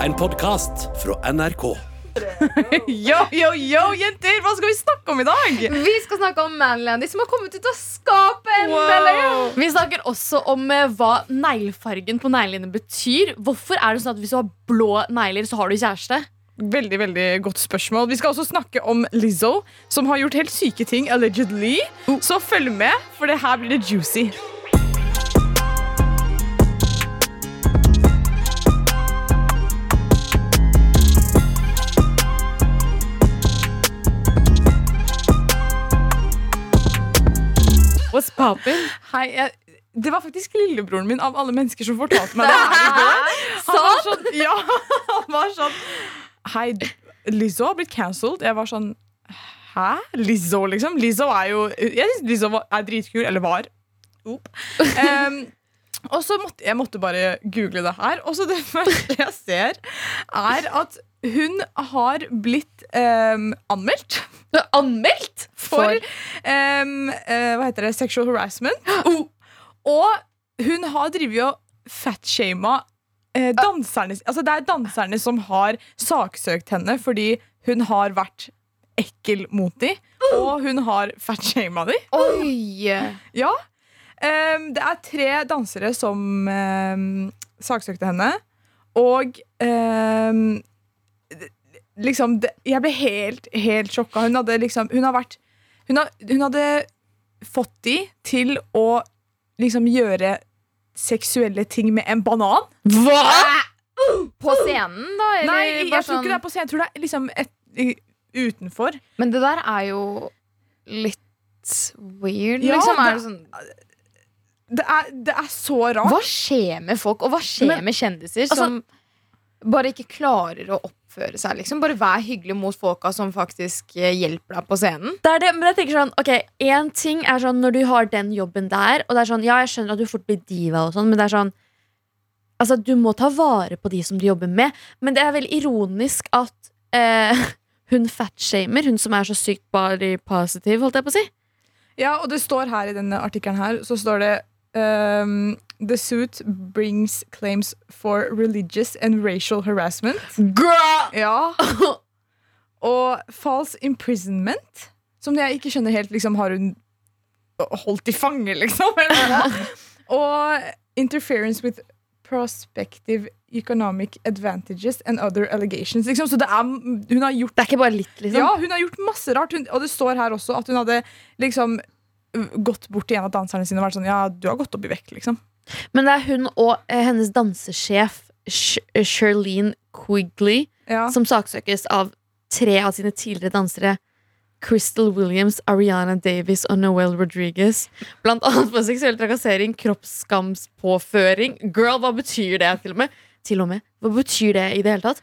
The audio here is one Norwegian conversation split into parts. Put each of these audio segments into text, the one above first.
En podkast fra NRK. Yo, yo, yo, jenter! Hva skal vi snakke om i dag? Vi skal snakke om Manlandy som har kommet ut av skapet. en Wow. Vi snakker også om eh, hva neglefargen på neglene betyr. Hvorfor er det sånn at hvis du har blå negler, så har du kjæreste? Veldig, veldig godt spørsmål. Vi skal også snakke om Lizzo, som har gjort helt syke ting, allegedly. Så følg med, for det her blir det juicy. What's poppin'? Hei, jeg, det var faktisk lillebroren min av alle mennesker som fortalte meg det her. Han var sånn, ja, han var sånn Hei, Lizzo har blitt cancelled. Jeg var sånn Hæ? Lizzo, liksom? Lizzo er jo Jeg syns Lizzo var- er dritkul. Eller var. Em, og så måtte jeg måtte bare google det her. Og så det første jeg ser, er at hun har blitt um, anmeldt anmeldt? for for um, uh, Hva heter det? Sexual harassment. Og hun har drevet og fatshama eh, danserne Altså det er danserne som har saksøkt henne fordi hun har vært ekkel mot dem, og hun har fatshama dem. Oi! Ja. Um, det er tre dansere som um, saksøkte henne, og det- liksom det, Jeg ble helt, helt sjokka. Hun hadde liksom Hun har vært Hun, har, hun hadde fått de til å liksom gjøre seksuelle ting med en banan. Hva?! På scenen, da? Eller Nei, jeg jeg tror ikke det er sånn på scenen. Jeg tror det er liksom et, utenfor. Men det der er jo litt weird, Ja, liksom. Er det- det sånn Det er, det er så rart. Hva skjer med folk, og hva skjer Men- med kjendiser altså- som bare ikke klarer å oppføre seg? Liksom. Bare vær hyggelig mot folka som faktisk eh, hjelper deg på scenen. Det er det, men jeg tenker sånn, ok, En ting er sånn når du har den jobben der, og det er sånn, ja, jeg skjønner at du fort blir diva, og sånn, men det er sånn Altså, Du må ta vare på de som du jobber med, men det er veldig ironisk at eh, hun fatshamer, hun som er så sykt body positive, holdt jeg på å si. Ja, og det står her i denne artikkelen her, så står det ehm, The suit brings claims for religious and racial harassment. Girl! Ja. Og false imprisonment, som jeg ikke skjønner helt. Liksom, har hun holdt i fange, liksom? Og interference with prospective economic advantages and other allegations. Liksom. Så det er, hun har gjort Det er ikke bare litt, liksom. ja, hun har gjort masse rart. Hun, og det står her også at hun hadde liksom gått bort til en av danserne sine og vært sånn Ja, du har gått opp i vekt, liksom. Men det er hun og eh, hennes dansesjef Sh Shirlene Quigley Ja. som saksøkes av tre av sine tidligere dansere. Crystal Williams, Ariana Davis og Noel Rodriguez. Blant annet for seksuell trakassering, kroppsskamspåføring. Girl, hva betyr det? Til og med? Til og med. Hva betyr det i det hele tatt?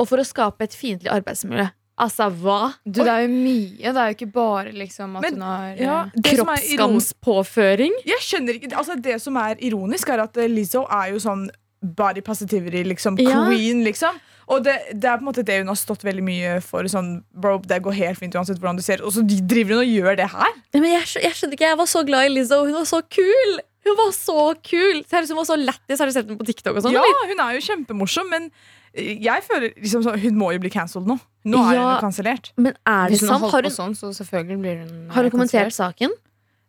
Og for å skape et fiendtlig arbeidsmiljø. Altså, hva? Du, det er jo mye. Det er jo ikke bare liksom at Men- hun har ja, eh, Kroppsskampspåføring? Jeg skjønner ikke Altså Det som er ironisk, er at eh, Lizzo er jo sånn body positivity, liksom. Ja. Queen, liksom. Og det, det er på en måte det hun har stått veldig mye for. Sånn, bro, Det går helt fint uansett hvordan du ser Og så driver hun og gjør det her. Men jeg, jeg skjønner ikke, jeg var så glad i Lizzo. Hun var så kul! Hun var så kul! Seriøst, hun var så lættis. Har du sett henne på TikTok? og sånn? Ja, eller? hun er jo kjempemorsom, men jeg føler liksom så, hun må jo bli cancelled nå. Nå er Ja. hun jo kansellert. Men er det Hvis hun har sant? holdt Har på hun, sånn, så selvfølgelig blir hun eh, har hun kommentert saken?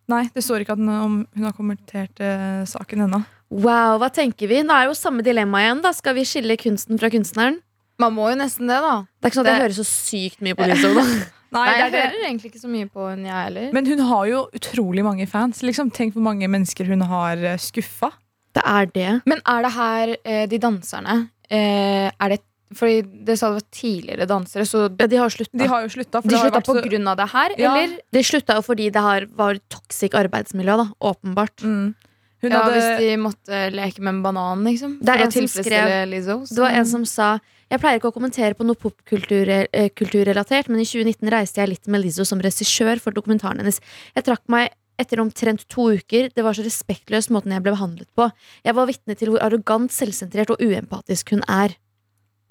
Nei, det står ikke at hun, om hun har kommentert uh, saken ennå. Wow, hva tenker vi? Nå er jo samme dilemma igjen. da Skal vi skille kunsten fra kunstneren? Man må jo nesten det, da. Det er ikke sånn at jeg hører så sykt mye på Lizzo. Nei, Nei, det jeg det. hører egentlig ikke så mye på henne, jeg heller. Men hun har jo utrolig mange fans. Liksom, tenk hvor mange mennesker hun har eh, skuffa. Det er det. Men er det her eh, de danserne Er det Fordi det sa det var tidligere dansere, så Ja, de har slutta. De har jo slutta. for de det har slutta vært på så- grunn av det her, Ja. eller? De slutta jo fordi det har, var toxic arbeidsmiljø, da. Åpenbart. Mm. Hun Ja, hadde, Hvis de måtte leke med en banan, liksom. Det er en som skrev, Lizzo. Det var en som sa Jeg pleier ikke å kommentere på noe popkulturrelatert, men i 2019 reiste jeg litt med Lizzo som regissør for dokumentaren hennes. Jeg trakk meg etter omtrent to uker. Det var så respektløs måten jeg ble behandlet på. Jeg var vitne til hvor arrogant, selvsentrert og uempatisk hun er.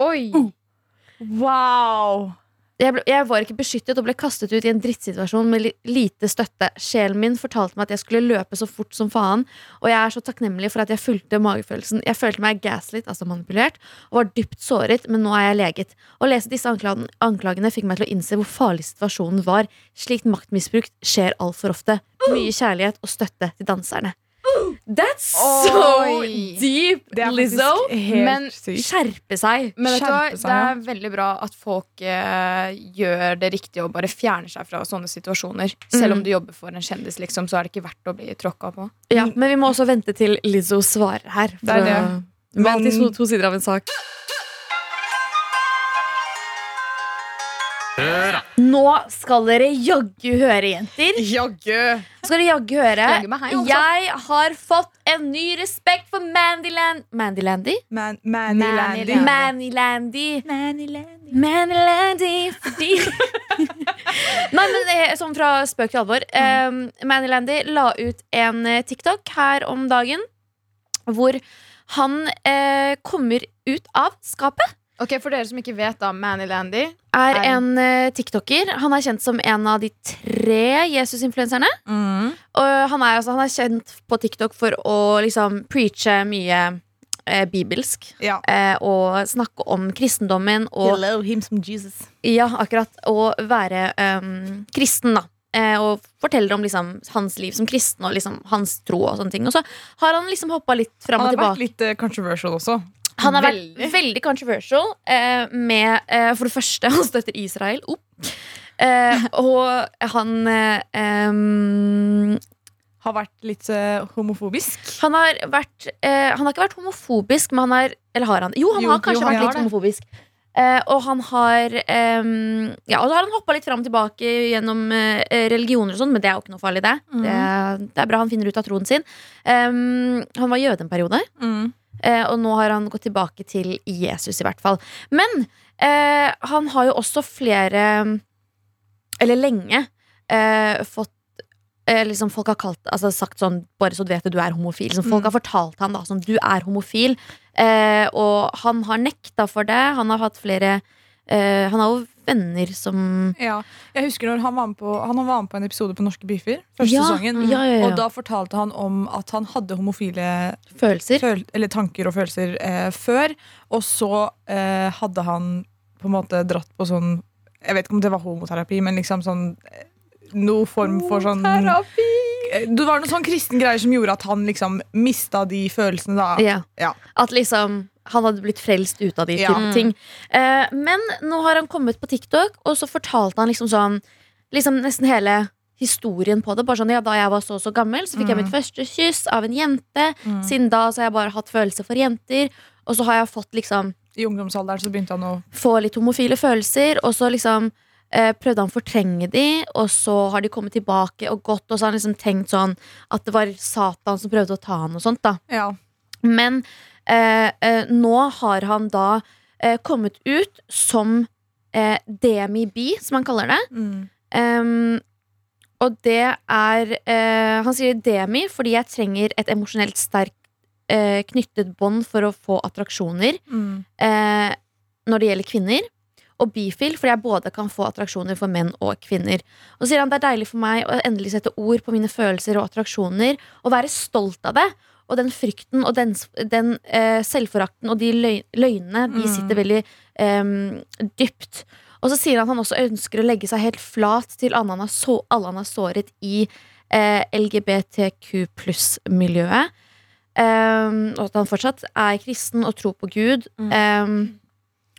Oi! Wow! jeg, ble, jeg var ikke beskyttet og ble kastet ut i en drittsituasjon med lite støtte. Sjelen min fortalte meg at jeg skulle løpe så fort som faen, og jeg er så takknemlig for at jeg fulgte magefølelsen. Jeg følte meg gaslit, altså manipulert, og var dypt såret, men nå er jeg leget. Å lese disse anklagene, anklagene fikk meg til å innse hvor farlig situasjonen var. Slikt maktmisbruk skjer altfor ofte. Mye kjærlighet og støtte til danserne. That's so Oi. deep, er Lizzo! Men sykt. Skjerpe seg. Men vet du hva, det er veldig bra at folk eh, gjør det riktige og bare fjerner seg fra sånne situasjoner. Selv Mm. om du jobber for en kjendis, liksom, så er det ikke verdt å bli tråkka på. Ja, men vi må også vente til Lizzo svarer her. Det er det. å- Vent til to, to sider av en sak. Nå skal dere jaggu høre, jenter. Jaggu! Skal dere jaggu høre. Jaggu meg. Jeg har fått en ny respekt for Mandyland Mandylandy? Man. Manilandy. Manilandy fordi Nei, men er sånn fra spøk til alvor. Um, Manilandy la ut en eh, TikTok her om dagen hvor han uh, kommer ut av skapet. Ok, For dere som ikke vet, da, Manny Landy Er er en uh, tiktoker. Han er kjent som en av de tre Jesus-influenserne. Mm. Og han er, altså, han er kjent på TikTok for å liksom preache mye eh, bibelsk. Ja. Eh, og snakke om kristendommen og Hello, him som Jesus. Ja, akkurat. Og være um, kristen, da. Eh, og forteller om liksom, hans liv som kristen og liksom, hans tro. Og sånne ting Og så har han liksom hoppa litt fram Han har vært litt eh, controversial også. Han har vært Veldig. veldig controversial eh, med eh, For det første, han støtter Israel opp. Eh, og han eh, Har vært litt eh, homofobisk. Han har vært eh, Han har ikke vært homofobisk, men han har Eller har han? Jo, han Jo, har kanskje jo, han vært litt det. homofobisk. Eh, og han har Ja, og så har han hoppa litt fram og tilbake gjennom religioner og sånn, men det er jo ikke noe farlig, det. Mm. det. Det er bra han finner ut av troen sin. Han var jøde en periode, Mm. Eh, og nå har han gått tilbake til Jesus, i hvert fall. Men eh, han har jo også flere Eller lenge eh, fått eh, liksom Folk har kalt, altså sagt sånn Bare så du vet det, du er homofil. Liksom, folk Mm. har fortalt han da sånn, du er homofil. Eh, og han har nekta for det. Han har hatt flere eh, Han har jo venner som Ja. Jeg husker når han var med på, han var med på en episode på Norske Biffer. Første Ja, sesongen. ja, ja. Og da fortalte han om at han hadde homofile følelser. føl eller tanker og følelser eh, før. Og så eh, hadde han på en måte dratt på sånn Jeg vet ikke om det var homoterapi, men liksom sånn eh, Noe form for sånn Homoterapi! Det var noen sånn kristen greier som gjorde at han liksom mista de følelsene, da. Ja. At liksom han hadde blitt frelst ut av de Ja. ting. Eh, men nå har han kommet på TikTok, og så fortalte han liksom sånn Liksom nesten hele historien på det. Bare sånn, ja, Da jeg var så og så gammel, så fikk jeg Mm. mitt første kyss av en jente. Mm. Siden da så har jeg bare hatt følelser for jenter. Og så har jeg fått liksom I ungdomsalderen så begynte han å få litt homofile følelser, og så liksom eh, prøvde han å fortrenge de, og så har de kommet tilbake og gått, og så har han liksom tenkt sånn at det var Satan som prøvde å ta han og sånt, da. Ja. Men nå har han da eh, kommet ut som eh, demi-bi, som han kaller det. Mm. Og det er eh, Han sier demi fordi jeg trenger et emosjonelt sterkt eh, knyttet bånd for å få attraksjoner Mm. eh, når det gjelder kvinner. Og bifil, fordi jeg både kan få attraksjoner for menn og kvinner. Og så sier han det er deilig for meg å endelig sette ord på mine følelser og attraksjoner, og være stolt av det. Og den frykten og den, den eh, selvforakten og de løgnene, de Mm. sitter veldig em, dypt. Og så sier han at han også ønsker å legge seg helt flat til alle han har, så, alle han har såret i eh, LGBTQ pluss-miljøet. Um, og at han fortsatt er kristen og tror på Gud. Um,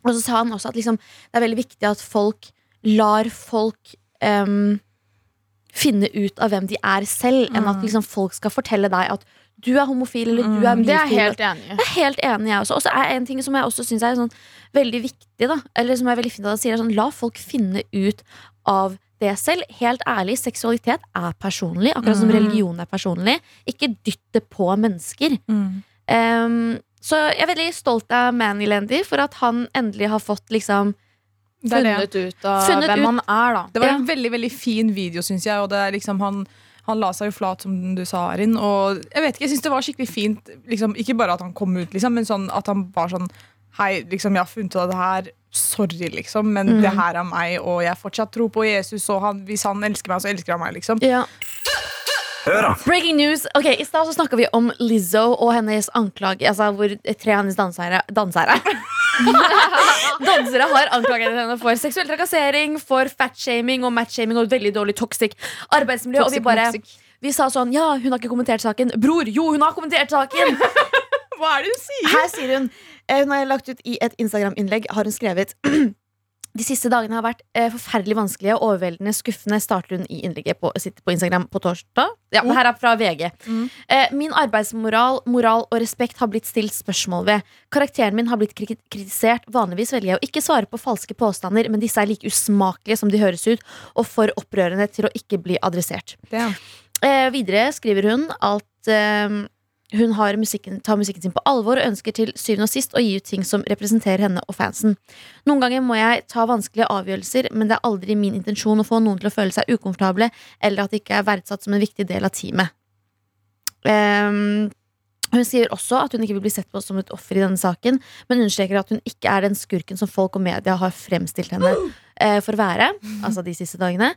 og så sa han også at liksom, det er veldig viktig at folk lar folk um, finne ut av hvem de er selv, enn at Mm. liksom, folk skal fortelle deg at du er homofil eller du er Mm. Det er jeg helt enig i. Jeg er helt enig, jeg også. Og så er en ting som jeg også syns er sånn veldig viktig, da, eller som er veldig fint at han sier, er sånn, la folk finne ut av det selv. Helt ærlig, seksualitet er personlig, akkurat som Mm. religion er personlig. Ikke dytt det på mennesker. Mm. Um, så jeg er veldig stolt av Manilandy for at han endelig har fått liksom Det er det. Funnet ut av Funnet hvem ut- han er, da. Det var Ja. en veldig veldig fin video, syns jeg. Og det er liksom han, han la seg jo flat, som du sa, Arin. Og jeg vet ikke, jeg syns det var skikkelig fint. Liksom, ikke bare at han kom ut, liksom, men sånn at han var sånn Hei, liksom, jeg har funnet ut av det her. sorry, liksom, men Mm. det her er meg, og jeg fortsatt tror på Jesus, og han, hvis han elsker meg, så elsker han meg, liksom. Ja. Breaking news. Ok, I stad så snakka vi om Lizzo og hennes anklage. Altså hvor tre av hennes dansere Dansere Dansere har anklaget henne for seksuell trakassering, for fatshaming og matchshaming og veldig dårlig toxic arbeidsmiljø. og vi bare toxic. Vi sa sånn Ja, hun har ikke kommentert saken. Bror, jo, hun har kommentert saken! Hva er det hun sier? Her sier hun eh, Hun har lagt ut i et Instagram-innlegg Har hun skrevet De siste dagene har vært eh, forferdelig vanskelige og overveldende skuffende, starter hun i innlegget på, på Instagram på torsdag. Ja, det her er fra VG. Mm. Eh, min arbeidsmoral moral og respekt har blitt stilt spørsmål ved. Karakteren min har blitt kritisert. Vanligvis velger jeg å ikke svare på falske påstander, men disse er like usmakelige som de høres ut, og for opprørende til å ikke bli adressert. Eh, videre skriver hun at eh, hun musikken, tar musikken sin på alvor og ønsker til syvende og sist å gi ut ting som representerer henne og fansen. Noen ganger må jeg ta vanskelige avgjørelser, men det er aldri min intensjon å få noen til å føle seg ukomfortable, eller at de ikke er verdsatt som en viktig del av teamet. Um, hun skriver også at hun ikke vil bli sett på som et offer i denne saken, men understreker at hun ikke er den skurken som folk og media har fremstilt henne uh, for å være, altså de siste dagene.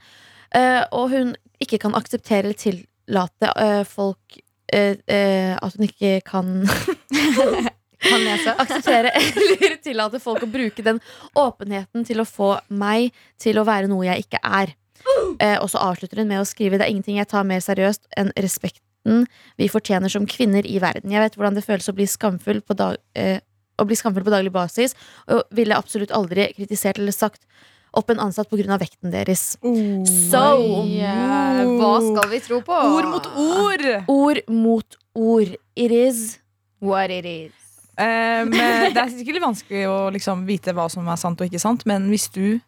Uh, og hun ikke kan akseptere eller tillate uh, folk At hun ikke kan Kan lese. akseptere eller tillate folk å bruke den åpenheten til å få meg til å være noe jeg ikke er. Eh, og så avslutter hun med å skrive Det er ingenting jeg tar mer seriøst enn respekten vi fortjener som kvinner i verden. Jeg vet hvordan det føles å bli skamfull på, dag, eh, å bli skamfull på daglig basis, og ville absolutt aldri kritisert eller sagt opp en ansatt pga. vekten deres. So Oi, eh, hva skal vi tro på? Ord mot ord! Ord mot ord. It is What it is. Um, det er sikkert litt vanskelig å liksom vite hva som er sant og ikke sant, men hvis du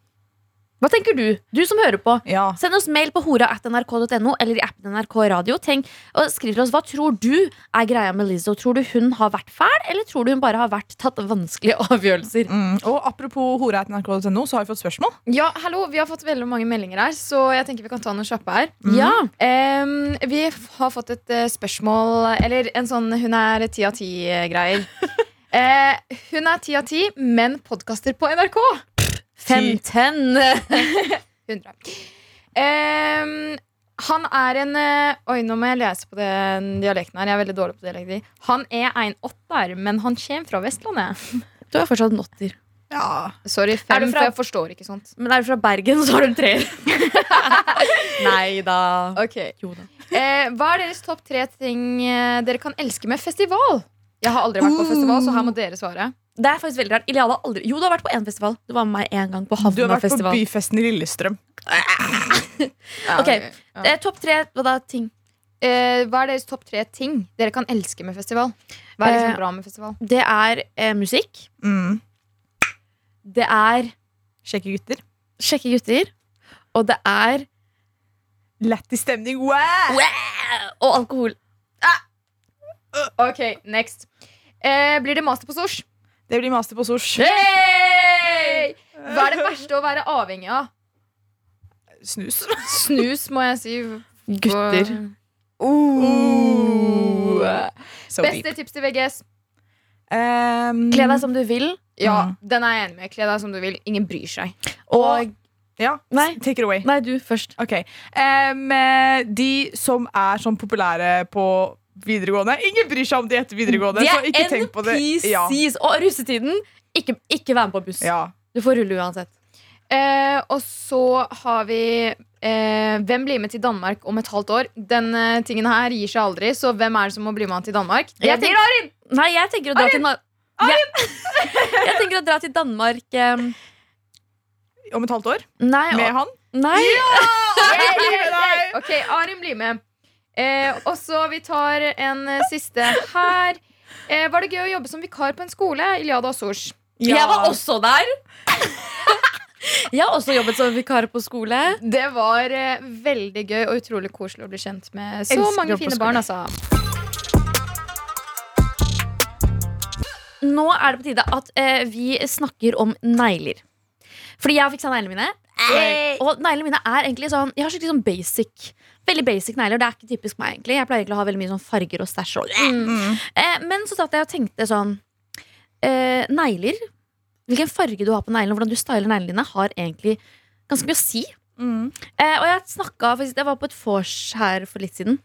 Hva tenker du? Du som hører på. Ja. Send oss mail på hora.nrk.no eller i appen NRK Radio. Tenk, og skriv til oss, Hva tror du er greia med Lizzo? Tror du hun har vært fæl, eller tror du hun bare har vært tatt vanskelige avgjørelser? Mm. Og apropos hora.nrk.no, så har vi fått spørsmål. Ja, hallo, Vi har fått veldig mange meldinger her, så jeg tenker vi kan ta noen kjappe her. Ja. Um, vi har fått et eh, spørsmål Eller en sånn hun er ti av ti-greier. Eh, hun er ti av ti, men podkaster på NRK. 510. 100. Um, han er en eh, Oi, nå må jeg lese på den dialekten her. Jeg er veldig dårlig på dialekter. Han er en åtter, men han kommer fra Vestlandet. Du er fortsatt en åtter. Ja. Sorry, fem, fra- for jeg forstår ikke sånt. Men er du fra Bergen, så har du en treer. Nei da. Okay. Jo da. eh, Hva er deres topp tre ting eh, dere kan elske med festival? Jeg har aldri vært på festival, så her må dere svare. Det er faktisk veldig rart. Iliada har aldri Jo, du har vært på én festival. Du var med meg én gang på Du har vært på Havnafestival. byfesten i Lillestrøm. Ja, Ok. ja. Eh, Topp tre hva da, ting. Eh, hva er deres topp tre ting dere kan elske med festival? Hva er liksom Eh, bra med festival? Det er eh, musikk. Mm. Det er Kjekke gutter. kjekke gutter. Og det er Lættis stemning. Wow! Og alkohol. Ok, next. Eh, blir det master på sosh? Det blir master på sosh. Hey! Hva er det verste å være avhengig av? Snus. Snus, må jeg si. Gutter. Uh. So Beste deep. tips til VGS? Um, Kle deg som du vil. Ja, Mm. den er jeg enig med. Kle deg som du vil. Ingen bryr seg. Og Ja, Nei. take it away. Nei, du først. Ok. Em, eh, de som er sånn populære på videregående Ingen bryr seg om de etter videregående, De så er ikke tenk på det. Ja. Og russetiden, ikke, ikke være med på buss. Ja. Du får rulle uansett. Eh, og så har vi eh, Hvem blir med til Danmark om et halvt år? Den eh, tingen her gir seg aldri, så hvem er det som må bli med til Danmark? Det Jeg tenker- Arin! Nei, jeg tenker å dra til Arin! Jeg, jeg tenker å dra til Danmark em, Om et halvt år. Nei, Med og, han. nei. Jeg blir med deg! Ok, Arin blir med. Eh, og så vi tar en eh, siste her. Eh, var det gøy å jobbe som vikar på en skole? Iliada og Sosh. Ja. Jeg var også der. jeg har også jobbet som vikar på skole. Det var eh, veldig gøy og utrolig koselig å bli kjent med så Elsker mange fine barn. Altså. Nå er det på tide at eh, vi snakker om negler. Fordi jeg har fiksa neglene mine. Yay! Og neglene mine er egentlig sånn Jeg har skikkelig sånn basic Veldig basic negler. Det er ikke typisk meg, egentlig. Jeg pleier ikke å ha veldig mye sånn farger og stæsj. Mm. Eh, men så satt jeg og tenkte sånn eh, Negler hvilken farge du har på neglene, hvordan du styler neglene dine, har egentlig ganske mye å si. Mm. Eh, og jeg snakka Jeg var på et vors her for litt siden.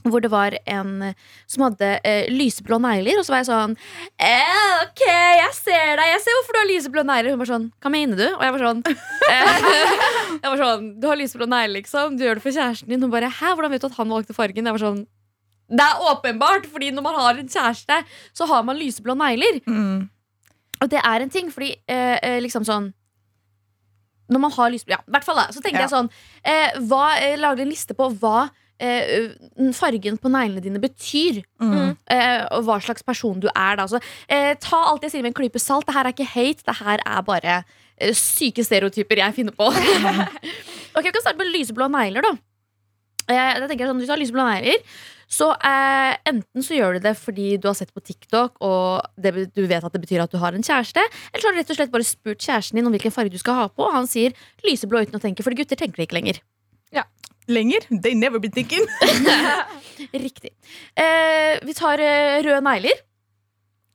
Hvor det var en eh, som hadde eh, lyseblå negler. Og så var jeg sånn eh, Ok, jeg ser deg. Jeg ser hvorfor du har lyseblå negler. Hun var sånn Hva mener du? Og jeg var sånn eh, Jeg var sånn Du har lyseblå negler, liksom. Du gjør det for kjæresten din. Hun bare Hæ, hvordan vet du at han valgte fargen? Jeg var sånn Det er åpenbart, fordi når man har en kjæreste, så har man lyseblå negler. Mm. Og det er en ting, fordi eh, eh, liksom sånn Når man har lyseblå Ja, i hvert fall da Så tenkte Ja. jeg sånn eh, hva, eh, lagde en liste på hva eh, fargen på neglene dine betyr. Mm. Eh, og hva slags person du er. Da. Så, eh, ta alt jeg sier med en klype salt. Det her er ikke hate, det her er bare eh, syke stereotyper jeg finner på. ok, Vi kan starte med lyseblå negler. da eh, da tenker sånn, Hvis du har lyseblå negler, så eh, enten så gjør du det fordi du har sett på TikTok og det, du vet at det betyr at du har en kjæreste, eller så har du rett og slett bare spurt kjæresten din om hvilken farge du skal ha på, og han sier lyseblå uten å tenke, for gutter tenker det ikke lenger. Lenger? They never been thinking. Riktig. Eh, vi tar eh, røde negler.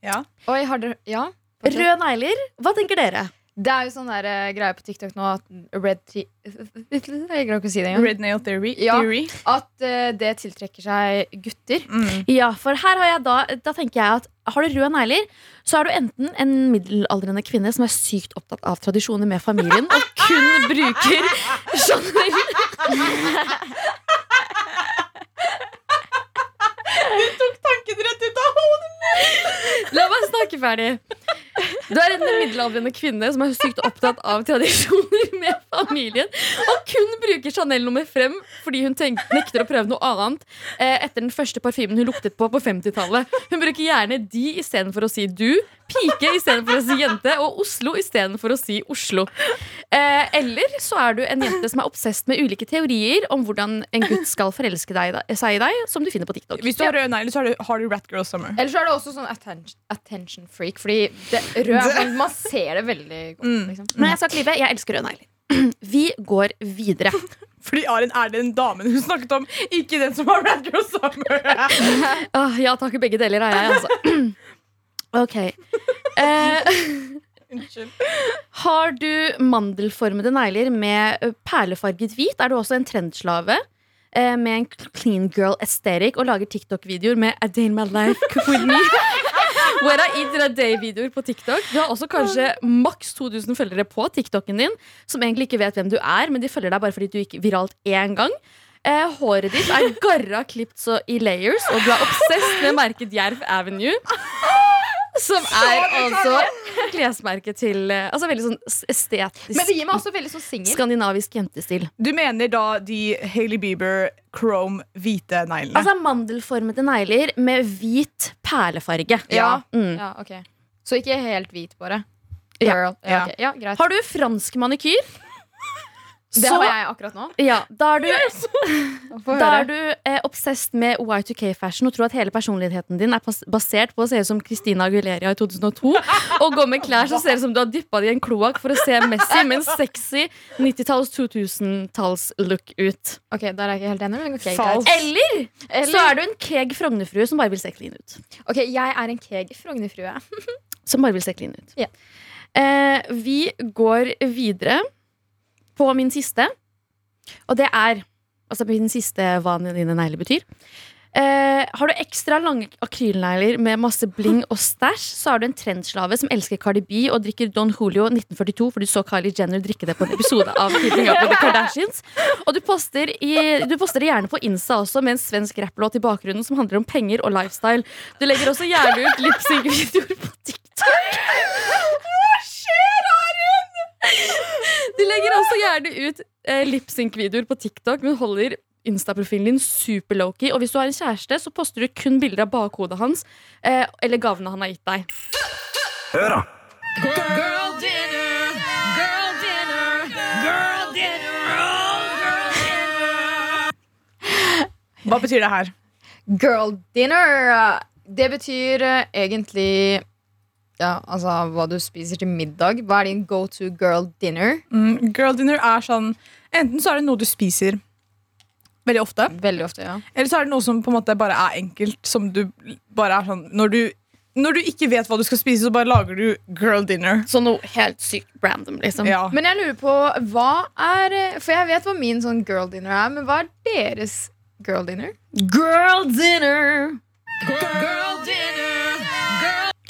Ja. Oi, har dere Ja? Røde negler, hva tenker dere? Det er jo sånn der uh, greie på TikTok nå at red Jeg greier ikke å si det engang. Red nail theory. Ja. theory. At uh, det tiltrekker seg gutter. Mm. Ja, for her har jeg da Da tenker jeg at har du røde negler, så er du enten en middelaldrende kvinne som er sykt opptatt av tradisjoner med familien, og kun bruker Chanel. Tanken rett ut av hodet! La meg snakke ferdig. Du er en middelaldrende kvinne som er sykt opptatt av tradisjoner med familien, og kun bruker Chanel nummer frem fordi hun tenk, nekter å prøve noe annet eh, etter den første parfymen hun luktet på på 50-tallet. Hun bruker gjerne de istedenfor å si du, pike istedenfor å si jente, og Oslo istedenfor å si Oslo. Eh, eller så er du en jente som er obsesst med ulike teorier om hvordan en gutt skal forelske deg, seg i deg, som du finner på TikTok. Hvis du har røde negler, så har du, har du Rat Girl Summer. Eller så er det også sånn attention, attention freak. Fordi det rød man, man ser det veldig godt. Mm. Liksom. Men jeg skal ikke lyve, jeg elsker røde negler. Vi går videre. Fordi Arin er den damen hun snakket om, ikke den som har Rat Girl Summer. oh, ja takk, begge deler er jeg, altså. Ok. Eh, Unnskyld. har du mandelformede negler med perlefarget hvit, er du også en trendslave. eh, Med en clean girl aesthetic og lager TikTok-videoer med A day in my life with me. Where I eat a day-videoer på TikTok. Du har også kanskje maks 2000 følgere på TikToken din, som egentlig ikke vet hvem du er, men de følger deg bare fordi du gikk viralt én gang. Eh, håret ditt er garra klipt så i layers, og du er obsess med merket Jerv Avenue. Som er altså klesmerket til eh, Altså veldig sånn estetisk Men det gir meg også veldig sånn singel. skandinavisk jentestil. Du mener da de Hailey Bieber chrome hvite neglene? Altså mandelformede negler med hvit perlefarge. Ja. Mm. ja, ok Så ikke helt hvit, bare. Ja. Girl. Ja, Ja. ok. ja greit. Har du fransk manikyr? Det så- har jeg akkurat nå. Ja, da er du, yes! da er du eh, obsessed med Y2K-fashion og tror at hele personligheten din er basert på å se ut som Christina Aguilera i 2002. Og gå med klær som ser ut som du har dyppa det i en kloakk for å se Messi med en sexy 90-talls, 2000-talls-look ut. Ok, Der er jeg ikke helt enig. Men okay, Eller, Eller- så er du en keeg Frognerfrue som bare vil se clean ut. Ok, Jeg er en keeg Frognerfrue. Som bare vil se clean ut. Yeah. Eh, vi går videre på min siste. Og det er Altså min siste hva dine negler betyr. Eh, har du ekstra lange akrylnegler med masse bling og stæsj, så er du en trendslave som elsker Cardi B og drikker Don Julio 1942 fordi du så Kylie Jenner drikke det på en episode av Keeping Up with the Kardashians. Og du poster, i, du poster det gjerne på Insta også med en svensk rapplåt i bakgrunnen som handler om penger og lifestyle. Du legger også gjerne ut lipsync-videoer på TikTok. Hva skjer, Arin? Du også gjerne ut eh, lipsync-videoer på TikTok, men holder Insta-profilen din super low-key. Og hvis du har en kjæreste, så poster du kun bilder av bakhodet hans eh, eller gavene han har gitt deg. Hør da. Girl dinner, girl dinner, girl dinner, Hva betyr det her? Girl dinner. Det betyr eh, egentlig ja, altså hva du spiser til middag. Hva er din go to girl dinner? Mm, girl dinner er sånn Enten så er det noe du spiser veldig ofte, Veldig ofte, ja. eller så er det noe som på en måte bare er enkelt. Som du bare er sånn Når du når du ikke vet hva du skal spise, så bare lager du girl dinner. Så noe helt sykt random, liksom. Ja. Men jeg lurer på hva er For jeg vet hva min sånn girl dinner er, men hva er deres girl dinner? Girl dinner.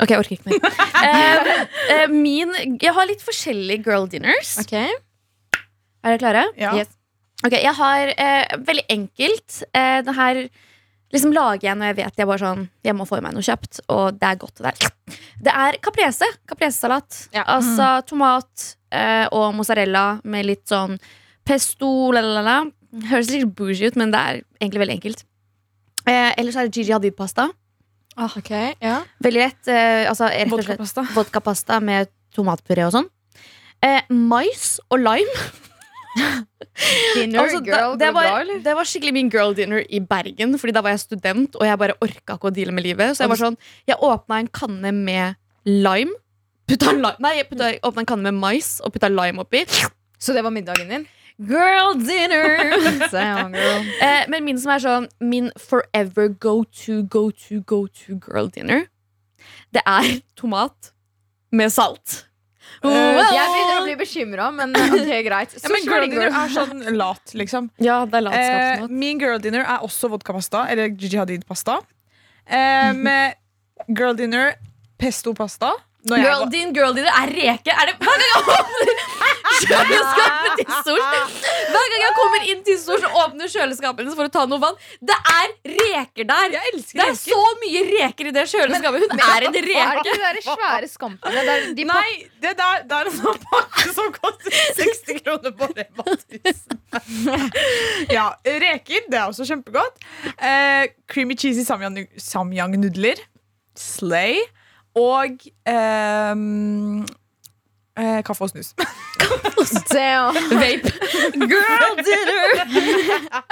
Ok, jeg orker ikke mer. Eh, eh, min Jeg har litt forskjellige girl dinners. Ok Er dere klare? Ja. Yes. Ok, Jeg har eh, veldig enkelt eh, Det her liksom lager jeg når jeg vet jeg bare sånn Jeg må få i meg noe kjøpt, og det er godt. Det, der. det er caprese. Capresesalat. Ja. Altså tomat eh, og mozzarella med litt sånn pesto, la-la-la. Høres litt bougie ut, men det er egentlig veldig enkelt. Eh, ellers er det Gigi Hadid-pasta. Ok, ja Veldig lett. Eh, altså, rett og slett Vodkapasta. vodkapasta med tomatpuré og sånn. Eh, mais og lime. Dinner, Altså, girl, det, det, var, bra, det var skikkelig min girl dinner i Bergen, Fordi da var jeg student, og jeg bare orka ikke å deale med livet. Så jeg var sånn Jeg åpna en kanne med lime. Putta lime Nei, jeg putta, åpna en kanne med mais og putta lime oppi. Så det var middagen din? Girl dinner! Eh, men min som er sånn min forever go to, go to, go to girl dinner, det er tomat med salt. Eh, Jeg begynner å bli bekymra, men det er greit. Ja, men girl dinner er sånn lat, liksom. Ja, det er Eh, min girl dinner er også vodkapasta, eller Gigi Hadid-pasta. Eh, med girl dinner, pesto-pasta. Girl, var- din girl dinner er reke. Er det hver gang jeg åpner kjøleskapet til Hver gang jeg kommer inn til Stors og åpner kjøleskapet for å ta noe vann, det er reker der. Det er reker. så mye reker i det kjøleskapet. Hun er en Hva er reke. det de svære skampene? Det er de Nei, det der det er en sånn pakke som koster 60 kroner på Rema 1000. ja, reker, det er også kjempegodt. Eh, creamy cheesy samyang- samyang-nudler. Slay. Og ehm, eh, kaffe og snus. Damn. Vape. Girl dinner.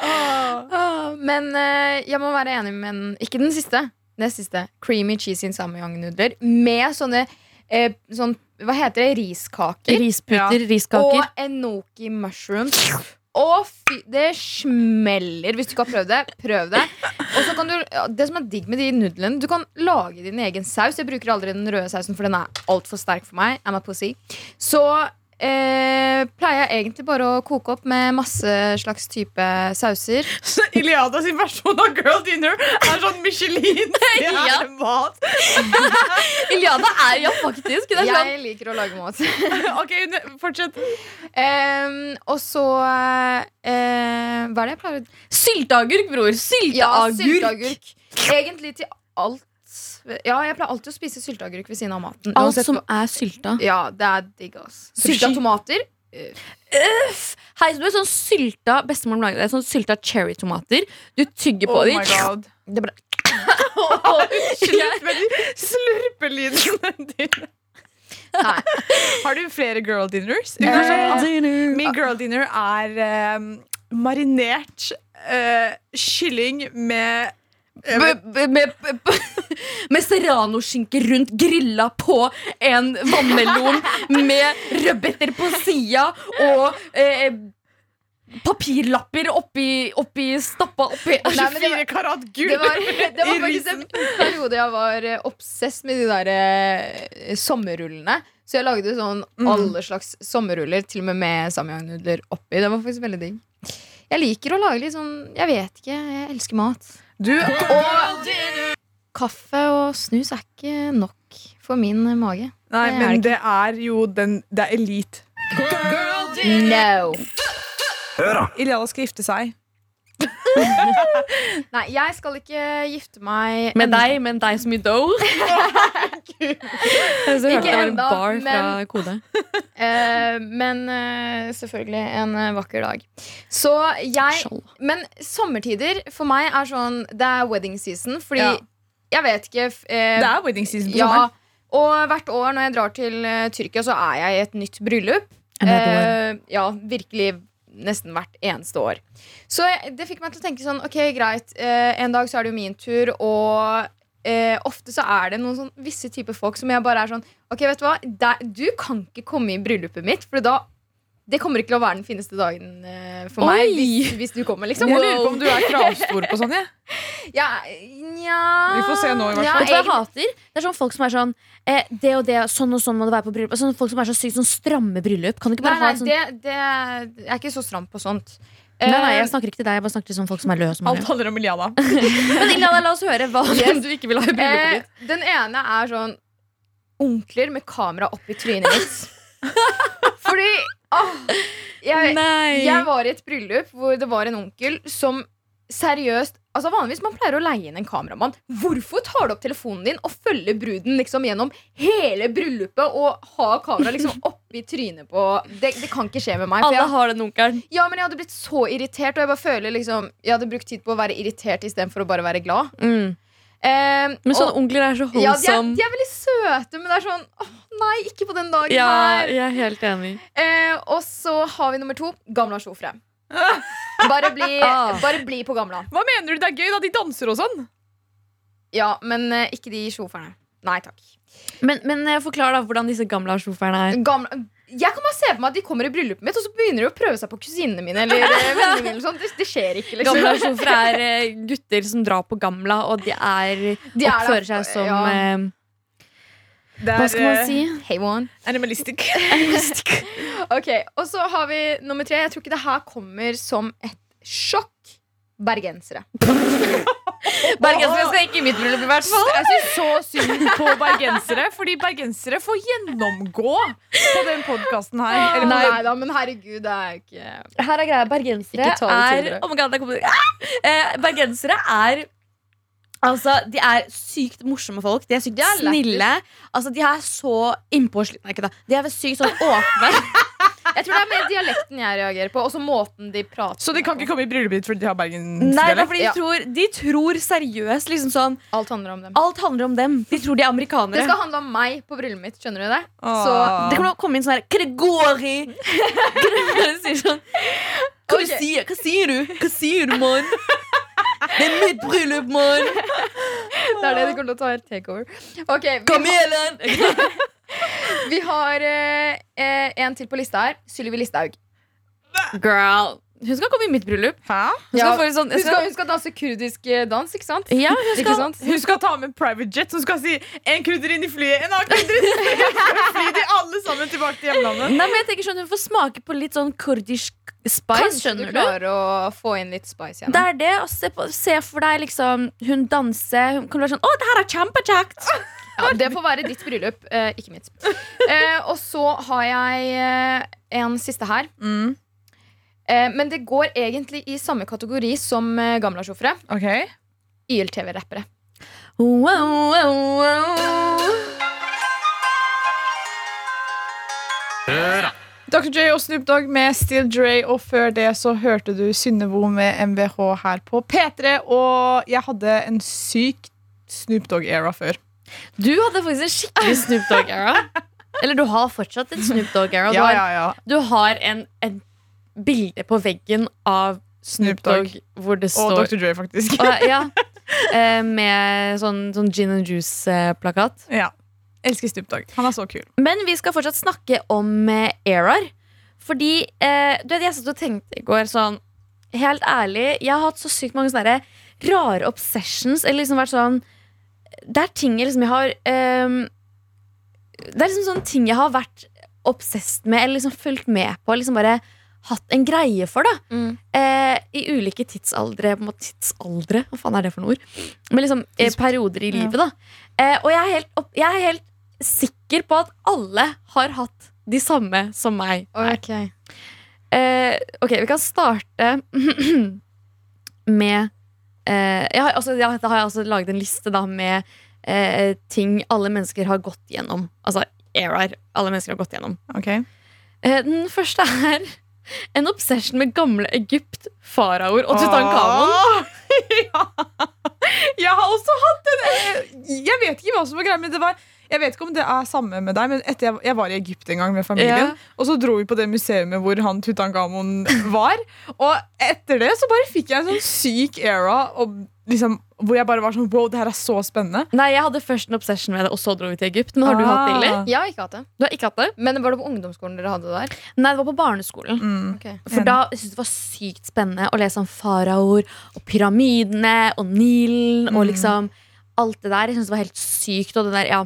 Ah, Men eh, jeg må være enig med den Ikke den siste. Nest siste. Creamy cheesy samyang-nudler med sånne eh, sånn, Hva heter det? Riskaker. Risputer, riskaker. Og enoki mushrooms. Og fy, det smeller. Hvis du ikke har prøvd det, prøv det. Og så kan du, Det som er digg med de nudlene, du kan lage din egen saus. Jeg bruker aldri den røde sausen, for den er altfor sterk for meg. I'm a pussy. Så eh, pleier jeg egentlig bare å koke opp med masse slags type sauser. Så Iliada sin versjon av girl dinner er sånn michelin Det er mat Iliada er ja faktisk. Det er sånn. Jeg liker å lage mat. Ok, fortsett. Um, og så uh, Hva er det jeg pleier å Sylteagurk, bror. Ja, Sylteagurk. sylteagurk. Egentlig til alt. Ja, jeg pleier alltid å spise sylteagurk ved siden av maten. Alt Uansett som er sylta. Ja, det er digg, ass. Sylta tomater. Uff! Hei, så du er sånn sylta bestemor lager det. Sånn sylta cherrytomater. Du tygger på Oh dem. my ble... Det Slutt med de slurpelydene dine. Nei. Har du flere girl dinners? Eh, dinner. Min girl dinner er eh, marinert eh, kylling med med, med serranoskinke rundt grilla på en vannmelon med rødbeter på sida og eh, papirlapper oppi, oppi stappa oppi Nei, men var- 24 karat gull Det var, det var faktisk en periode jeg var eh, obsess med de der eh, sommerrullene. Så jeg lagde sånn Mm. alle slags sommerruller, til og med med samyang-nudler oppi. Det var faktisk veldig digg. Jeg liker å lage litt sånn Jeg vet ikke, jeg elsker mat. Du, Og kaffe og snus er ikke nok for min mage. nei, Det men det det er jo den Det er elite. No! Hør Iliada skal gifte seg. Nei, jeg skal ikke gifte meg Med deg, men deg som i dough. Jeg det var en bar men, fra Kode. uh, men uh, selvfølgelig en uh, vakker dag. Så jeg Men sommertider for meg er sånn Det er wedding season, fordi Ja. jeg vet ikke Det er wedding season på ja, sommeren. Og hvert år når jeg drar til Tyrkia, så er jeg i et nytt bryllup. Ja, virkelig nesten hvert eneste år. Så det fikk meg til å tenke sånn Ok, greit, eh, en dag så er det jo min tur, og eh, ofte så er det noen sånn visse typer folk som jeg bare er sånn Ok, vet du hva, Der, du kan ikke komme i bryllupet mitt, for da det kommer ikke til å være den fineste dagen eh, for meg Oi. hvis, hvis du kommer, liksom. Jeg lurer på om du er kravstor på sånn, jeg. Ja, nja Vi får se nå, i hvert Ja, fall. Vet du hva jeg hater? Det er sånn folk som er sånn eh, Det og det, sånn og sånn må det være på bryllup. Sånn folk som er så sykt sånn stramme bryllup. Kan du ikke Nei, bare nei, ha sånn det, det Jeg er ikke så stram på sånt. Nei, nei, Eh, jeg snakker ikke til deg. Jeg bare snakker til sånne folk som er løse. som er Alt handler om Iliana. Men Iliana, la oss høre hva Yes. du ikke vil ha i bryllupet eh, ditt. den ene er sånn onkler med kamera oppi trynet mitt. Fordi åh, jeg. Jeg var i et bryllup hvor det var en onkel som seriøst Altså Vanligvis man pleier å leie inn en kameramann. Hvorfor tar du opp telefonen din og følger bruden liksom gjennom hele bryllupet og har kamera liksom oppi trynet på det, det kan ikke skje med meg. Alle jeg, har den onkelen. ja, men jeg hadde blitt så irritert, og jeg bare føler liksom Jeg hadde brukt tid på å være irritert istedenfor å bare være glad. Mm. Eh, Men sånne og, onkler er så ja, de, er, de er veldig søte, men det er sånn åh, Nei, ikke på den dagen Ja, her. jeg er helt enig. Eh, og så har vi nummer to. Gamla sjofre. Bare bli, Ah. bare bli på gamla. Hva mener du det er gøy, da? De danser og sånn. Ja, men eh, ikke de sjoferne. Nei takk. Men, men eh, forklar da hvordan disse gamle sjoferne er. Gamla, jeg kan bare se for meg at de kommer i bryllupet mitt, og så begynner de å prøve seg på kusinene mine. Eller eh, vennene mine eller sånt. Det, det skjer ikke, liksom. Gamla er eh, gutter som drar på gamla, og de er De er oppfører seg som ja. eh, er, Hva skal man eh, si? Hey, one. Animalistic. Ok, Og så har vi nummer tre. Jeg tror ikke det her kommer som et sjokk. Bergensere. Bergensere skal ikke i mitt bryllup, i hvert fall. Jeg syns så synd på bergensere, fordi bergensere får gjennomgå på den podkasten her. Eller Nei, nei da, men herregud, det er ikke Her er greia. Bergensere er oh God, kommer. Ah! Eh, Bergensere er Altså, De er sykt morsomme folk. De er sykt De er snille. Altså, De er så innpåslitne. Nei, ikke da. De er sykt sånn åpne. Tror det er mer dialekten jeg reagerer på, og så måten de prater Så de kan ikke komme i bryllupet ditt fordi de har Nei, det er bergensdialekt? fordi de, Ja. tror, de tror seriøst liksom sånn Alt handler om dem. Alt handler om dem. De tror de er Det amerikanere. skal handle om meg på bryllupet mitt. Skjønner du det? Så Det kan komme inn sånn her Gregori! Gregori sier sånn Hva, Ok. du sier, hva sier du? Hva sier du, mann? Det er mitt bryllup, mor! Det er det de kommer til å ta helt takeover. Okay, vi, Kamelen! vi har eh, eh, en til på lista her. Sylvi Listhaug. Girl. Hun skal komme i mitt bryllup. Hæ? Hun Ja, skal få sånn Hun skal, hun skal danse kurdisk eh, dans, ikke sant? Ja, hun Ikke skal sant? Hun skal ta med private jet som skal si en kurder inn i flyet, en annen kurder inn i flyet. Fly de alle sammen tilbake til hjemlandet. Nei, men jeg tenker sånn Hun får smake på litt sånn kurdisk spice, Kanskje du skjønner du? klarer å få inn litt spice igjen. Det er det. og Se, på, se for deg liksom Hun danser. Hun kan være sånn Å, det her er kjempekjekt! Ja, det får være ditt bryllup, eh, ikke mitt. Eh, og så har jeg eh, en siste her. Mm. Eh, men det går egentlig i samme kategori som eh, gamle sjåfører. Ok YLTV-rappere. Wow, wow, wow. Dr. J og Snoop Dogg med Still Dre, og før det så hørte du Synnevo med MVH her på P3. Og jeg hadde en syk Snoop Dogg-era før. Du hadde faktisk en skikkelig Snoop Dogg-era. Eller du har fortsatt en Snoop Dogg-era. Du, Ja, ja, ja. du har en, en bilde på veggen av Snoop Dogg. Hvor det Og Dr. Dre, faktisk. Og, ja, eh, Med sånn, sånn gin and juice-plakat. Ja. Elsker Snoop Dogg. Han er så kul. Men vi skal fortsatt snakke om eh, eraer. Fordi eh, du vet, jeg satt og tenkte i går sånn Helt ærlig, jeg har hatt så sykt mange sånne rare obsessions. Eller liksom vært sånn Det er ting jeg liksom jeg har eh, Det er liksom sånne ting jeg har vært obsessed med, eller liksom fulgt med på. Liksom bare hatt en greie for, da. Mm. Eh, I ulike tidsaldre. Tidsaldre? Hva faen er det for noe ord? Men liksom eh, perioder i Ja. livet, da. Eh, og jeg er, helt jeg er helt sikker på at alle har hatt de samme som meg. Ok. Eh, ok, vi kan starte med eh, jeg, har, altså, jeg, da har jeg altså laget en liste da med eh, ting alle mennesker har gått gjennom. Altså eraer alle mennesker har gått gjennom. Okay. Eh, den første er en obsession med gamle Egypt, faraoer og Tutankhamon. Åh, ja. Jeg har også hatt en Jeg vet ikke hva som var greia, men det var jeg vet ikke om det er samme med deg, men etter jeg, jeg var i Egypt en gang med familien. Ja. Og så dro vi på det museet hvor han Tutankhamon var. Og etter det så bare fikk jeg en sånn syk era og liksom, hvor jeg bare var sånn Wow, det her er så spennende. Nei, jeg hadde først en obsession med det, og så dro vi til Egypt. Men har du hatt det, Ingrid? Ah. Jeg har ikke hatt det. Du har ikke hatt det? Men var det på ungdomsskolen dere hadde det der? Nei, det var på barneskolen. Mm. Okay. For da syntes jeg det var sykt spennende å lese om faraoer og pyramidene og Nilen og Mm. liksom alt det der. Jeg syntes det var helt sykt. Og det der, ja,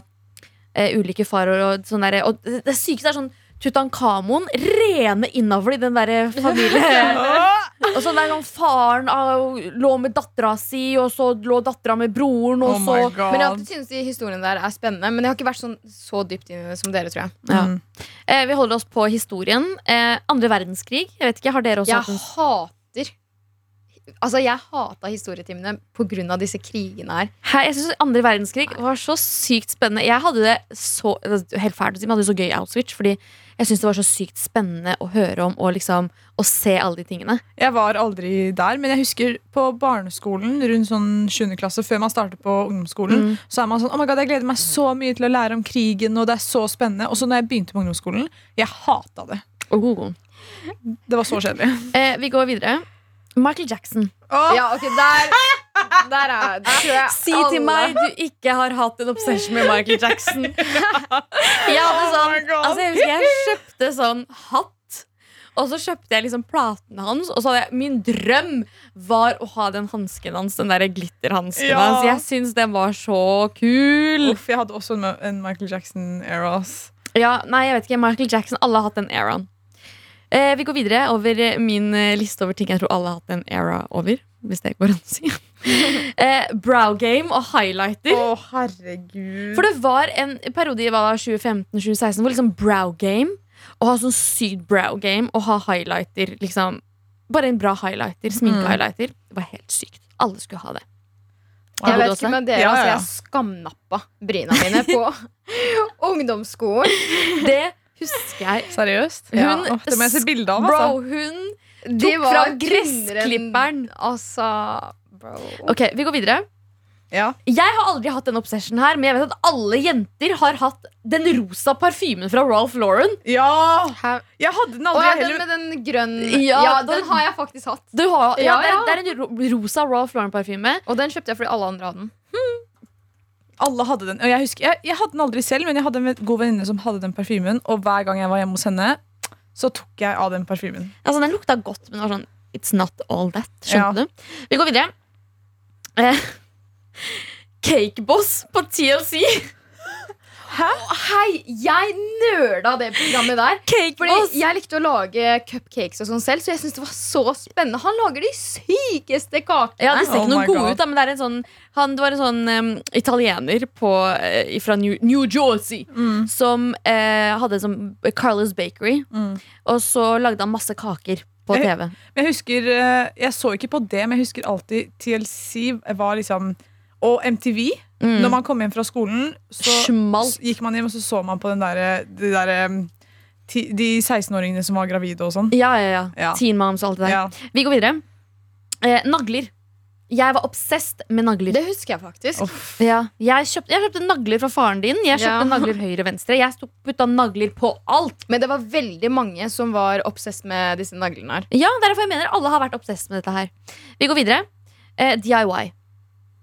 eh, ulike faraoer og sånn der. Og det, det sykeste er sånn Tutankhamon, rene innavl i den der familien. og så der sånn Faren av, lå med dattera si, og så lå dattera med broren, og Oh så. Men jeg har alltid syntes de historiene der er spennende. Men jeg har ikke vært sånn, så dypt inn i det som dere, tror jeg. ja. Mm. eh, Vi holder oss på historien. Eh, andre verdenskrig. Jeg vet ikke, Har dere også Jeg hatt en hater Altså, jeg hata historietimene pga. disse krigene her. Hei, jeg synes Andre verdenskrig var så sykt spennende. Jeg hadde det så helt fælt å si, men hadde det så gøy i Auschwitz. Fordi jeg syns det var så sykt spennende å høre om og liksom å se alle de tingene. Jeg var aldri der, men jeg husker på barneskolen rundt sånn 7. klasse, før man starter på ungdomsskolen, Mm. så er man sånn Oh my god, jeg gleder meg så mye til å lære om krigen, og det er så spennende. Og så når jeg begynte på ungdomsskolen, jeg hata det. Oh. Det var så kjedelig. Eh, vi går videre. Michael Jackson. Ja, ok, der, der er tror jeg Si til meg du ikke har hatt en obsession med Michael Jackson. Jeg hadde Oh sånn Altså jeg husker jeg kjøpte sånn hatt. Og så kjøpte jeg liksom platene hans, og så hadde jeg min drøm var å ha den hansken hans. Den der glitterhansken Ja. hans. Jeg syns den var så kul. Uff, jeg hadde også en, en Michael Jackson-era. Ja, nei, jeg vet ikke. Michael Jackson. Alle har hatt den eraen. Eh, vi går videre over min eh, liste over ting jeg tror alle har hatt en era over. Hvis det går an å si. eh, brow game og highlighter. Å, herregud. For det var en periode i hva da, 2015-2016 hvor liksom brow game Å ha sånn sykt brow game og ha highlighter liksom Bare en bra highlighter, sminkehighlighter. Det var helt sykt. Alle skulle ha det. Jeg vet ikke med dere, Ja, altså, ja. jeg skamnappa bryna mine på ungdomsskolen. Det husker jeg. Seriøst? Hun- Ja. Åh, det må jeg se bilde av. Bro, Altså. hun tok fra fram gressklipperen. Altså, bro. Ok, vi går videre. Ja. Jeg har aldri hatt den obsession her, men jeg vet at alle jenter har hatt den rosa parfymen fra Ralph Lauren. ja! Hæ? Jeg hadde den Å aldri ja, heller. den med den grønne Ja, Ja, den- den har jeg faktisk hatt. Du har, ja, Ja, det, er, ja. det er en rosa Ralph Lauren-parfyme. Og den kjøpte jeg fordi alle andre hadde den. Alle hadde den. Og jeg, husker, jeg, jeg hadde den aldri selv, men jeg hadde en god venninne som hadde den parfymen. Og hver gang jeg var hjemme hos henne, så tok jeg av den parfymen. Altså, den lukta godt, men det var sånn It's not all that. Skjønte Ja. du? Vi går videre. Eh, Cakeboss på TLC. Hæ? Hei, jeg nerda det programmet der. Fordi! Jeg likte å lage cupcakes og sånn selv, så jeg syntes det var så spennende. Han lager de sykeste kakene. Ja, Det ser Oh ikke noe my gode God. ut, da, men det, er en sånn, han, det var en sånn um, italiener på, uh, fra New, New Jersey Mm. som uh, hadde sånn Carlos Bakery. Mm. Og så lagde han masse kaker på Jeg- TV. Men jeg husker, eh, jeg så ikke på det, men jeg husker alltid TLC var liksom Og MTV. Mm. Når man kom hjem fra skolen, så Schmalt. gikk man hjem og så så man på den der, de, der, um, de 16-åringene som var gravide og sånn. Ja, ja, ja. Ja. Teen Moms og alt det der. Ja. Vi går videre. Eh, nagler. Jeg var obsessed med nagler. Det husker jeg faktisk. Ja, jeg, kjøpte, jeg kjøpte nagler fra faren din. Jeg kjøpte Ja. nagler høyre og venstre. Jeg putta nagler på alt. Men det var veldig mange som var obsessed med disse naglene her. Ja, Derfor jeg mener alle har vært obsessed med dette her. Vi går videre. Eh, DIY.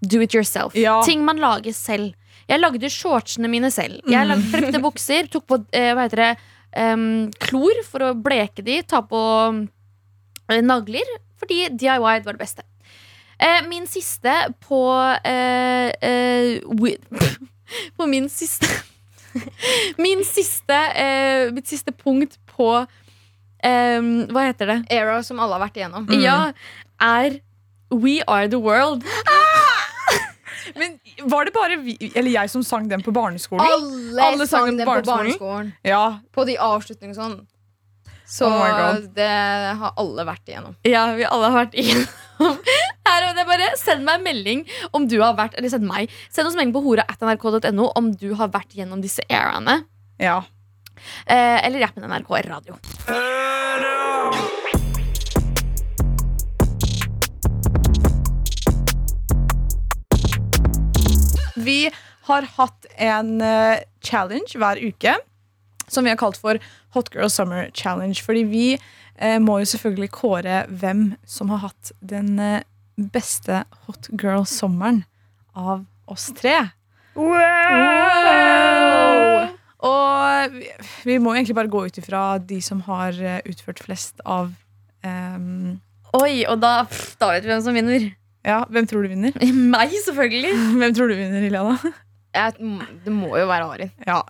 Do it yourself. Ja. Ting man lager selv. Jeg lagde shortsene mine selv. Jeg lagde klepte bukser, tok på eh, hva heter det, um, klor for å bleke de, ta på eh, nagler, fordi DIY var det beste. Eh, min siste på eh, eh, På min siste Min siste eh, Mitt siste punkt på em, Hva heter det? Era som alle har vært igjennom. Mm. Ja, er We Are The World. Men var det bare vi, eller jeg som sang den på barneskolen? Alle, Alle sang den på på barneskolen? barneskolen. Ja. På de avslutningene og sånn. Så Oh det har alle vært igjennom. Ja, vi alle har vært igjennom her. Og det er bare Send meg en melding om du har vært Eller send meg Send oss melding på hora.nrk.no om du har vært gjennom disse eraene. ja. Eh, eller appen NRK Radio. Vi har hatt en eh, challenge hver uke som vi har kalt for Hot Girl Summer Challenge. Fordi vi må jo selvfølgelig kåre hvem som har hatt den eh, beste hot girl-sommeren av oss tre. Wow! Og vi, vi må egentlig bare gå ut ifra de som har eh, utført flest av um, Oi, og da, pff, da vet vi hvem som vinner. Ja, hvem tror du vinner? Meg, selvfølgelig. Hvem tror du vinner, Iliana? Jeg, det må jo være Arin. Ja,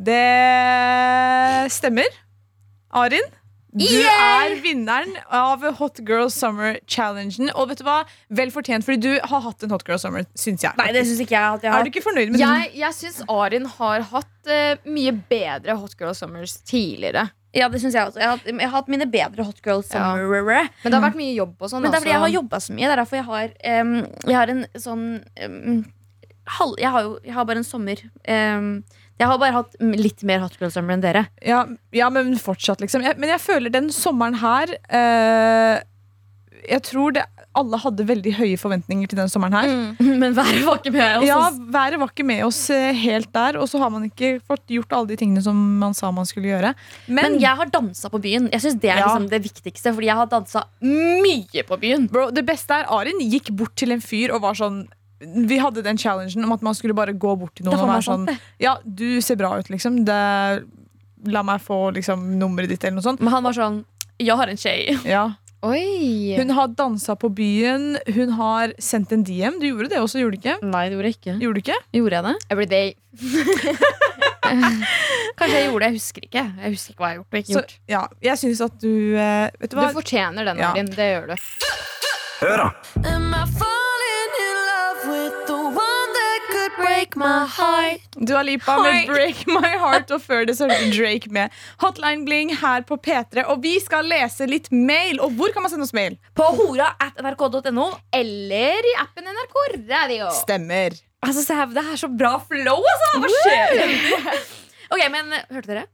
det stemmer. Arin, du er vinneren av Hot Girl Summer Challengen. Og vet du hva? Vel fortjent, fordi du har hatt en Hot Girl Summer, syns jeg. Nei, det synes ikke jeg at jeg Er du ikke fornøyd med Jeg, jeg syns Arin har hatt eh, mye bedre Hot Girl Summers tidligere. Ja, det synes Jeg også Jeg har, hatt- jeg har hatt mine bedre hot girl summer Men det har vært mye jobb og sånn. Men det er fordi jeg har altså. jobba så mye. Det er derfor jeg har em, Jeg har en sånn em, halv, jeg, har jo, jeg har bare en sommer. Em, jeg har bare hatt litt mer hot girl summer enn dere. Ja, ja men fortsatt, liksom. Jeg, men jeg føler den sommeren her eh, Jeg tror det, alle hadde veldig høye forventninger til den sommeren her. Men været var ikke med oss. Ja, været var ikke med oss eh, helt der, og så har man ikke fått gjort alle de tingene som man sa man skulle gjøre. Men, Men jeg har dansa på byen. Jeg synes Det er Ja. liksom det viktigste. Fordi jeg har dansa mye på byen. bro, det beste er Arin gikk bort til en fyr og var sånn vi hadde den challengen om at man skulle bare gå bort til noen og være sånn Ja, du ser bra ut, liksom. Det, la meg få liksom, nummeret ditt, eller noe sånt. Men han var sånn Jeg har en tjej. Ja. Oi! Hun har dansa på byen, hun har sendt en DM. Du gjorde det også, gjorde du ikke? Nei, det gjorde jeg ikke. Gjorde du ikke? Gjorde jeg det? Every day. Kanskje jeg gjorde det. Jeg husker ikke. Jeg husker ikke hva jeg har gjort og ikke Så, gjort. ja, jeg syns at du eh, Vet du Du fortjener den, Ja. Arin. Det gjør du. Hør da. Dua Lipa med 'Break My Heart', og før det så hørte Drake med 'Hotline Bling' her på P3. Og vi skal lese litt mail. Og hvor kan man sende oss mail? På hora at nrk.no. Eller i appen NRK Radio. Stemmer. Altså, Det er så bra flow, altså! Hva skjer? ok, men hørte dere?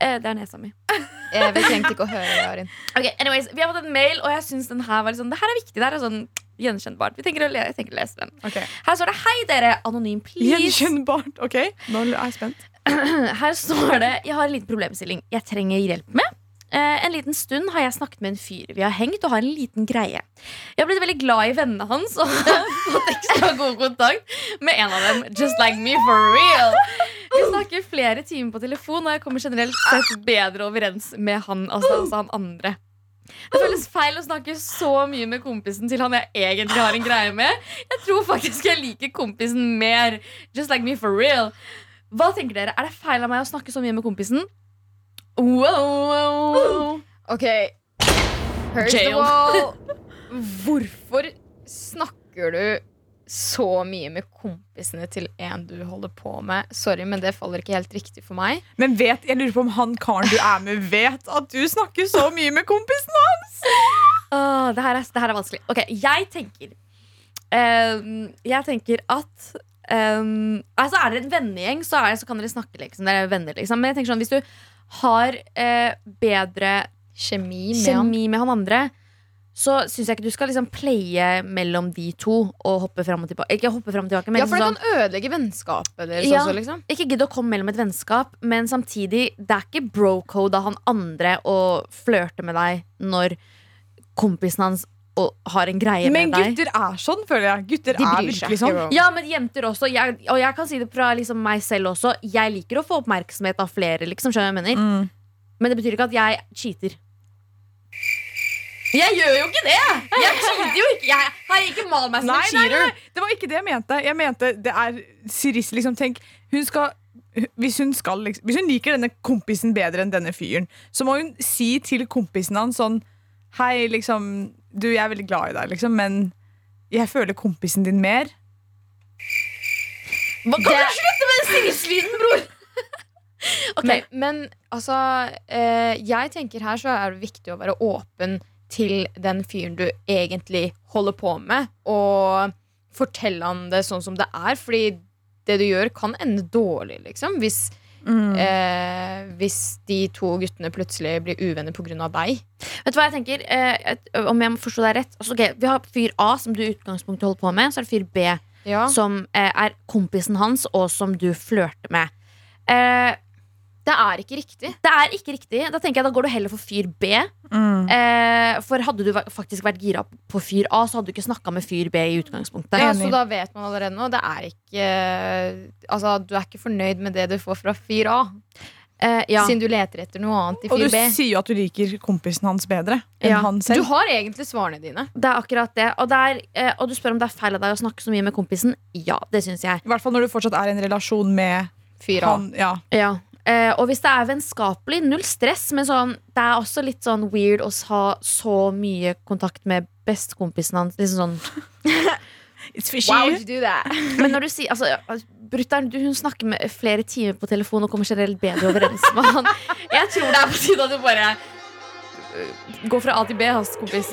Eh, det er nesa mi. Eh, vi trengte ikke å høre det, Arin. Okay, anyways, Vi har fått en mail, og jeg syns den her var litt sånn, det her er viktig. Det her er sånn gjenkjennbart. Vi tenker å le jeg tenker å lese den. Okay. Her står det 'Hei, dere. Anonym, please'. Gjenkjennbart. Ok, nå er jeg spent. Her står det 'Jeg har en liten problemstilling jeg trenger hjelp med'. Eh, en liten stund har jeg snakket med en fyr. Vi har hengt og har en liten greie. Jeg har blitt veldig glad i vennene hans og har fått ekstra god kontakt med en av dem. Just like me for real. Vi snakker flere timer på telefon, og jeg kommer generelt sett bedre overens med han, altså, altså han andre. Det føles feil å snakke så mye med kompisen til han jeg egentlig har en greie med. Jeg tror faktisk jeg liker kompisen mer. Just like me for real. Hva tenker dere? Er det feil av meg å snakke så mye med kompisen? Wow. Ok, the Jail. wall. Hvorfor snakker du så mye med kompisene til en du holder på med? Sorry, men det faller ikke helt riktig for meg. Men vet, jeg lurer på om han karen du er med, vet at du snakker så mye med kompisen hans? Åh, det, her er, det her er vanskelig. Ok, jeg tenker um, Jeg tenker at um, Altså Er dere en vennegjeng, så, er, så kan dere snakke liksom. Dere er venner, liksom. Men jeg tenker sånn, hvis du har uh, bedre Kjemi med han. kjemi med han andre, så syns jeg ikke du skal liksom playe mellom de to og hoppe fram og tilbake. Ikke hoppe frem og tilbake, men Ja, for det sånn, kan ødelegge vennskapet deres Ja. også, liksom. ikke gidd å komme mellom et vennskap, men samtidig, det er ikke bro-code av han andre å flørte med deg når kompisen hans og, har en greie Men med deg. Men gutter er sånn, føler jeg. Gutter De er virkelig sånn. Ja, men jenter også. Jeg, og jeg kan si det fra liksom meg selv også. Jeg liker å få oppmerksomhet av flere, liksom. Skjønner jeg mener? Mm. Men det betyr ikke at jeg cheater. Jeg gjør jo ikke det! Jeg cheater jo ikke. Jeg har ikke malt meg som Nei, en cheater. nei, nei, det var ikke det jeg mente. Jeg mente det er Siris, liksom. Tenk, hun skal hvis hun, skal, liksom, hvis hun liker denne kompisen bedre enn denne fyren, så må hun si til kompisen hans sånn Hei, liksom Du, jeg er veldig glad i deg, liksom, men jeg føler kompisen din mer. Hva kan du slutte med den sinneslyden, bror? Ok, Men, men altså eh, Jeg tenker her så er det viktig å være åpen til den fyren du egentlig holder på med, og fortelle han det sånn som det er. Fordi det du gjør, kan ende dårlig, liksom. Hvis, eh, hvis de to guttene plutselig blir uvenner pga. deg. Vet du hva jeg tenker? Eh, om jeg må forstå deg rett altså, okay, Vi har fyr A, som du i utgangspunktet holder på med. Så er det fyr B, Ja. som eh, er kompisen hans, og som du flørter med. Eh, Det er ikke riktig. Det er ikke riktig. Da tenker jeg da går du heller for fyr B. Mm. Eh, for hadde du faktisk vært gira på fyr A, så hadde du ikke snakka med fyr B i utgangspunktet. Ja, så da vet man allerede nå. Det er ikke Altså, du er ikke fornøyd med det du får fra fyr A. Eh, ja. Siden du leter etter noe annet i Og du B. sier jo at du liker kompisen hans bedre enn Ja. han Du har egentlig svarene dine. Det er akkurat det. Og, det er, eh, og du spør om det er feil av deg å snakke så mye med kompisen. Ja, det syns jeg. I hvert fall når du fortsatt er i en relasjon med Fyr A. han. Ja. Ja. Eh, og hvis det er vennskapelig, null stress. Men sånn, det er også litt sånn weird å ha så mye kontakt med bestekompisen hans. Liksom sånn. It's fishy. Wow, you do that? Men når du sier altså, brutter'n, hun snakker med flere timer på telefon og kommer generelt bedre overens med han. Jeg tror det er på tide at du bare øh, går fra A til B, hans kompis.